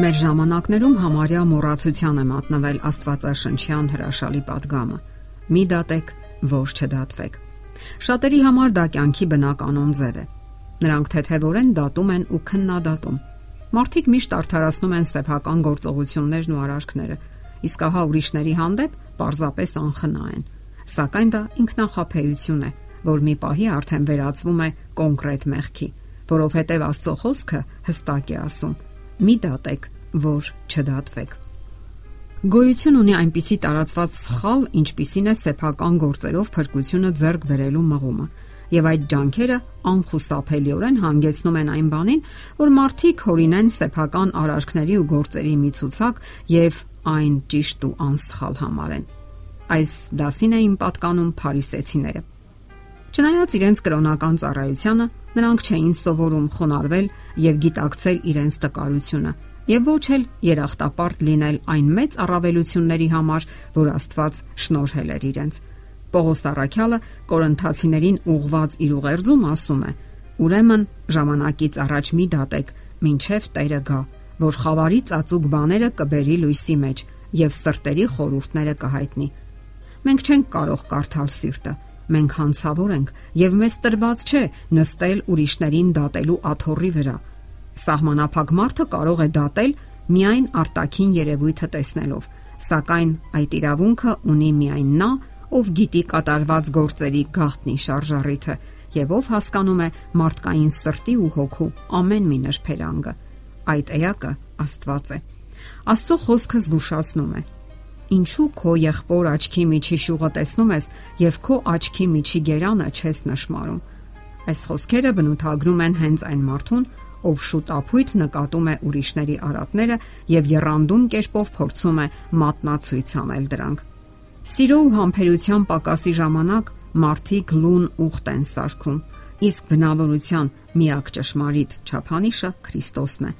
Մեր ժամանակներում համարյա մոռացության է մատնվել Աստվածաշնչյան հրաշալի падգամը. Մի դատեք, որ չդատվեք։ Շատերի համար դա կյանքի բնականոն ձև է։ Նրանք թեթևորեն դատում են ու քննադատում։ Մարդիկ միշտ արդարացնում են սեփական գործողություններն ու արարքները, իսկ ահա ուրիշների հանդեպ պարզապես անխնա են։ Սակայն դա ինքնախապեյություն է, որ մի պահի արդեն վերածվում է կոնկրետ մեղքի, որովհետև Աստծո խոսքը հստակ է ասում մի դատեք, որ չդատվեք։ Գոյություն ունի այնպիսի տարածված սխալ, ինչպիսին է սեփական գործերով փրկությունը ձեռք բերելու մղումը, եւ այդ ջանքերը անխուսափելիորեն հանգեցնում են այն բանին, որ մարդիկ հորինեն սեփական արարքների ու գործերի մի ցուցակ եւ այն ճիշտ ու անսխալ համարեն։ Այս դասին էին պատկանում փարիսեցիները։ Չնայած իրենց կրոնական ծառայությանը, նրանք չէին սովորում խոնարհվել եւ գիտակցել իրենց տկարությունը եւ ոչ էլ երախտապարտ լինել այն մեծ առավելությունների համար, որ Աստված շնորհել էր իրենց։ Պողոս Արաքյալը Կորինթացիներին ուղված իր ուղերձում ասում է. Ուրեմն ժամանակից առաջ մի դատեք, ինչև Տերը գա, որ խավարի ծածուկ բաները կբերի լույսի մեջ եւ սրտերի խորհուրդները կհայտնի։ Մենք չենք կարող կարդալ սիրտը, Մենք հանցավոր ենք եւ մեզ տրված չէ նստել ուրիշներին դատելու աթոռի վրա։ Սահմանափակ մարդը կարող է դատել միայն արտաքին երևույթը տեսնելով, սակայն այդ իրավունքը ունի միայն նա, ով գիտի կատարված գործերի գաղտնի շարժառիթը եւ ով հասկանում է մարդկային սրտի ու հոգու ամեն մի նրբերանգը։ Այդ էակը Աստված է։ Աստծո խոսքը զգուշացնում է ինչու քո եղբոր աչքի միջի շուղը տեսնում ես եւ քո աչքի միջի գերանը չես նշмарում։ Այս խոսքերը բնութագրում են հենց այն մարդուն, ով շուտ ապույտ նկատում է ուրիշների արատները եւ երանդուն կերպով փորձում է մատնացույց անել դրանք։ Սիրո ու համբերության պակասի ժամանակ մարդիկ լուն ուխտ են սարքում, իսկ բնավորության միակ ճշմարիտ ճափանիշը Քրիստոսն է։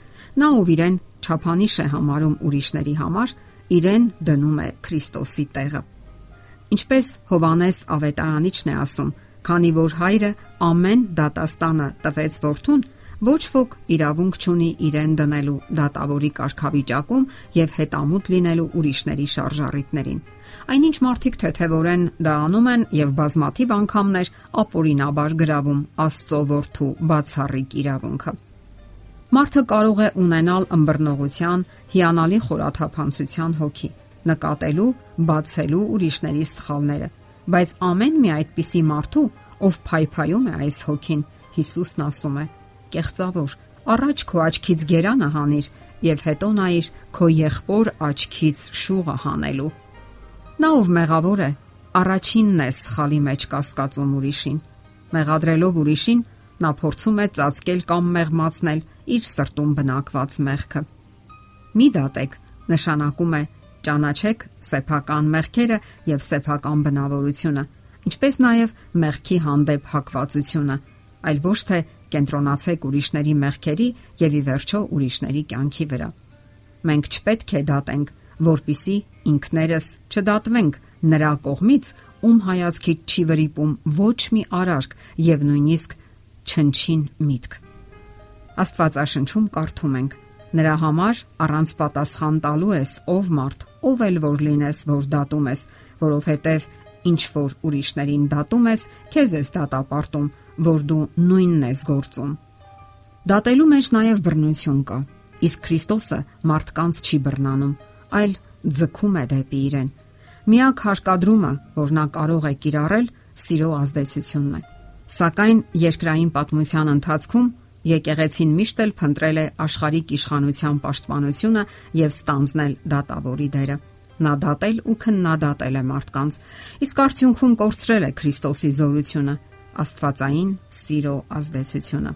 Նա ով իրեն ճափանիշ է համարում ուրիշների համար, իրեն դնում է Քրիստոսի տեղը։ Ինչպես Հովանես Ավետարանիչն է ասում, քանի որ հայրը ամեն դատաստանը տվեց որդուն, ոչ ոք իրավունք չունի իրեն դնելու դատավորի կարգավիճակում եւ հետամուտ լինելու ուրիշների շարժառիթներին։ Այնինչ մարդիկ թեթևորեն դա անում են եւ բազմաթիվ անգամներ ապօրինաբար գրավում Աստծո որդու բացառիկ իրավունքը։ Մարդը կարող է ունենալ ըմբռնողության, հիանալի խորաթափանցության հոգի, նկատելու, բացելու ուրիշների սխալները, բայց ամեն մի այդպիսի մարդու, ով փայփայում է այս հոգին, Հիսուսն ասում է. Կեղծավոր, առաջ քո աչքից գերանը հանիր եւ հետո նայիր քո եղբոր աչքից շուղը հանելու։ Նա ով մեղավոր է, առաջինն է սխալի մեջ կասկածում ուրիշին։ Մեղադրելով ուրիշին, նա փորձում է ծածկել կամ մեղմացնել իր սրտում բնակված մեղքը։ Մի դատեք նշանակում է ճանաչեք սեփական մեղքերը եւ սեփական բնավորությունը, ինչպես նաեւ մեղքի հանդեպ հակվածությունը, այլ ոչ թե կենտրոնացեք ուրիշների մեղքերի եւ ի վերջո ուրիշների կյանքի վրա։ Մենք չպետք է դատենք, որpիսի ինքներս չդատվենք նրա կողմից, ում հայացքից չի վրիպում ոչ մի արարք եւ նույնիսկ չնչին միտք։ Աստվածաշնչում կարդում ենք. Նրա համար առանց պատասխան տալու ես ով մարդ, ով էլ որ լինես, որ դատում ես, որովհետև ինչ որ ուրիշներին դատում ես, քեզ ես դատապարտում, որ դու նույնն ես գործում։ Դատելու մեջ նաև բռնություն կա, իսկ Քրիստոսը մարդկանց չի բռնանում, այլ ձգում է դեպի իրեն։ Միակ հարկադրումը, որ նա կարող է կիրառել, սիրո ազդեցությունն է։ Սակայն երկրային պատմության ընթացքում եկեղեցին միշտ էլ փնտրել է աշխարհիկ իշխանության պաշտպանությունը եւ ստանձնել դատավորի դերը։ Նա դատել ու քննադատել է մարդկանց, իսկ արդյունքում կորցրել է Քրիստոսի զորությունը, Աստվածային սիրո ազդեցությունը։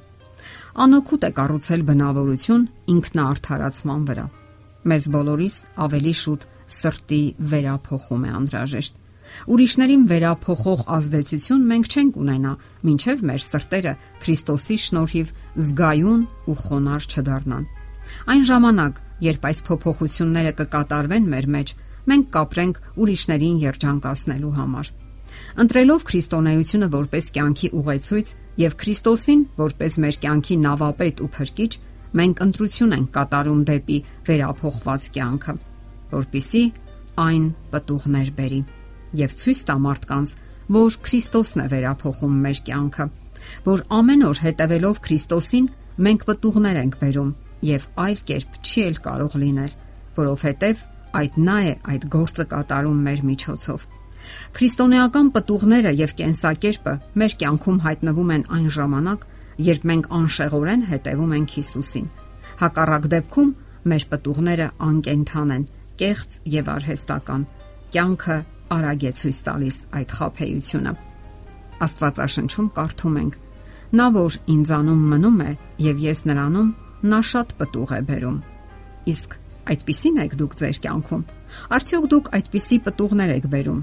Անօքուտ է կառուցել բնավորություն ինքնաարթարացման վրա։ Մեզ բոլորիս ավելի շուտ սրտի վերափոխում է անհրաժեշտ Ուրիշներին վերափոխող ազդեցություն մենք չենք ունենա, ինչև մեր սրտերը Քրիստոսի շնորհիվ զգայուն ու խոնար չդառնան։ Այն ժամանակ, երբ այս փոփոխությունները կկատարվեն մեր մեջ, մենք կապրենք ուրիշներին երջանկացնելու համար։ Ընտրելով քրիստոնեությունը որպես կյանքի ուղեցույց եւ Քրիստոսին որպես մեր կյանքի նավապետ ու փրկիչ, մենք ընտրություն ենք կատարում դեպի վերափոխված կյանքը, որpիսի այն պտուղներ բերի եւ ցույց տա մարդկանց, որ Քրիստոսն է վերափոխում մեր կյանքը, որ ամեն օր հետևելով Քրիստոսին մենք պտուղներ ենք բերում եւ այլ կերպ չի էլ կարող լինել, որովհետեւ այդ նա է այդ գործը կատարում մեր միջոցով։ Քրիստոնեական պտուղները եւ կենսակերպը մեր կյանքում հայտնվում են այն ժամանակ, երբ մենք անշեղորեն հետևում ենք Հիսուսին։ Հակառակ դեպքում մեր պտուղները անկենթան են, կեղծ եւ արհեստական։ Կյանքը արագ է ցույց տալիս այդ խափեությունը։ Աստվածաշնչում կարդում ենք. Նա որ ինձանում մնում է եւ ես նրանում, նա շատ պտուղ է բերում։ Իսկ այդպիսին եք դուք ձեր կյանքում։ Արդյոք դուք այդպիսի պտուղներ եք բերում։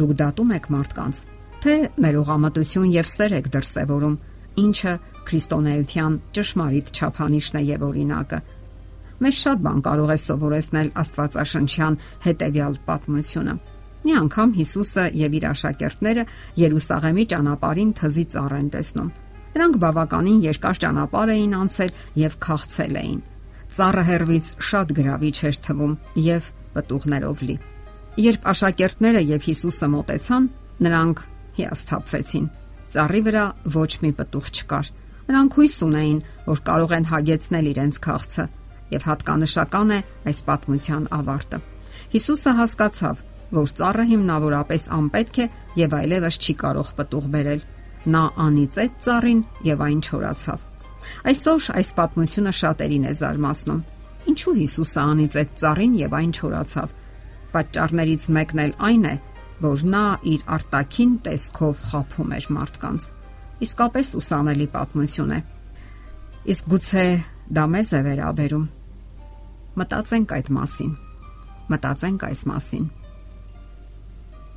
Դուք դատում եք մարդկանց, թե ներողամտություն եւ սեր եք դրսեւորում, ինչը քրիստոնեության ճշմարիտ չափանիշն է եւ օրինակը։ Մեզ շատ բան կարող է սովորեցնել Աստվածաշնչյան հետեւյալ պատմությունը։ Մի անգամ Հիսուսը եւ իր աշակերտները Երուսաղեմի ճանապարհին թզի ծառ են տեսնում։ Նրանք բավականին երկար ճանապարհ էին անցել եւ քաղցել էին։ Ծառը հերվից շատ գրավիչ էր թվում եւ պտուղներով լի։ Երբ աշակերտները եւ Հիսուսը մտեցան, նրանք հիասթափվեցին։ Ծառի վրա ոչ մի պտուղ չկար։ Նրանք հույս ունեին, որ կարող են հագեցնել իրենց քաղցը, եւ հատկանշական է այս պատմության ավարտը։ Հիսուսը հասկացավ, որ ծառը հիմնավորապես անպետք է եւ այլևս չի կարող պտուղ բերել։ Նա անիծեց ծառին եւ այն չորացավ։ Այսօր այս պատմությունը շատերին է զարմացնում։ Ինչու Հիսուսը անիծեց ծառին եւ այն չորացավ։ Պատճառներից մեկն էլ այն է, որ նա իր արտաքին տեսքով խափում էր մարդկանց։ Իսկապես ուսանելի պատմություն է։ Իսկ գուցե դա մեզ է վերաբերում։ Մտածենք այդ մասին։ Մտածենք այս մասին։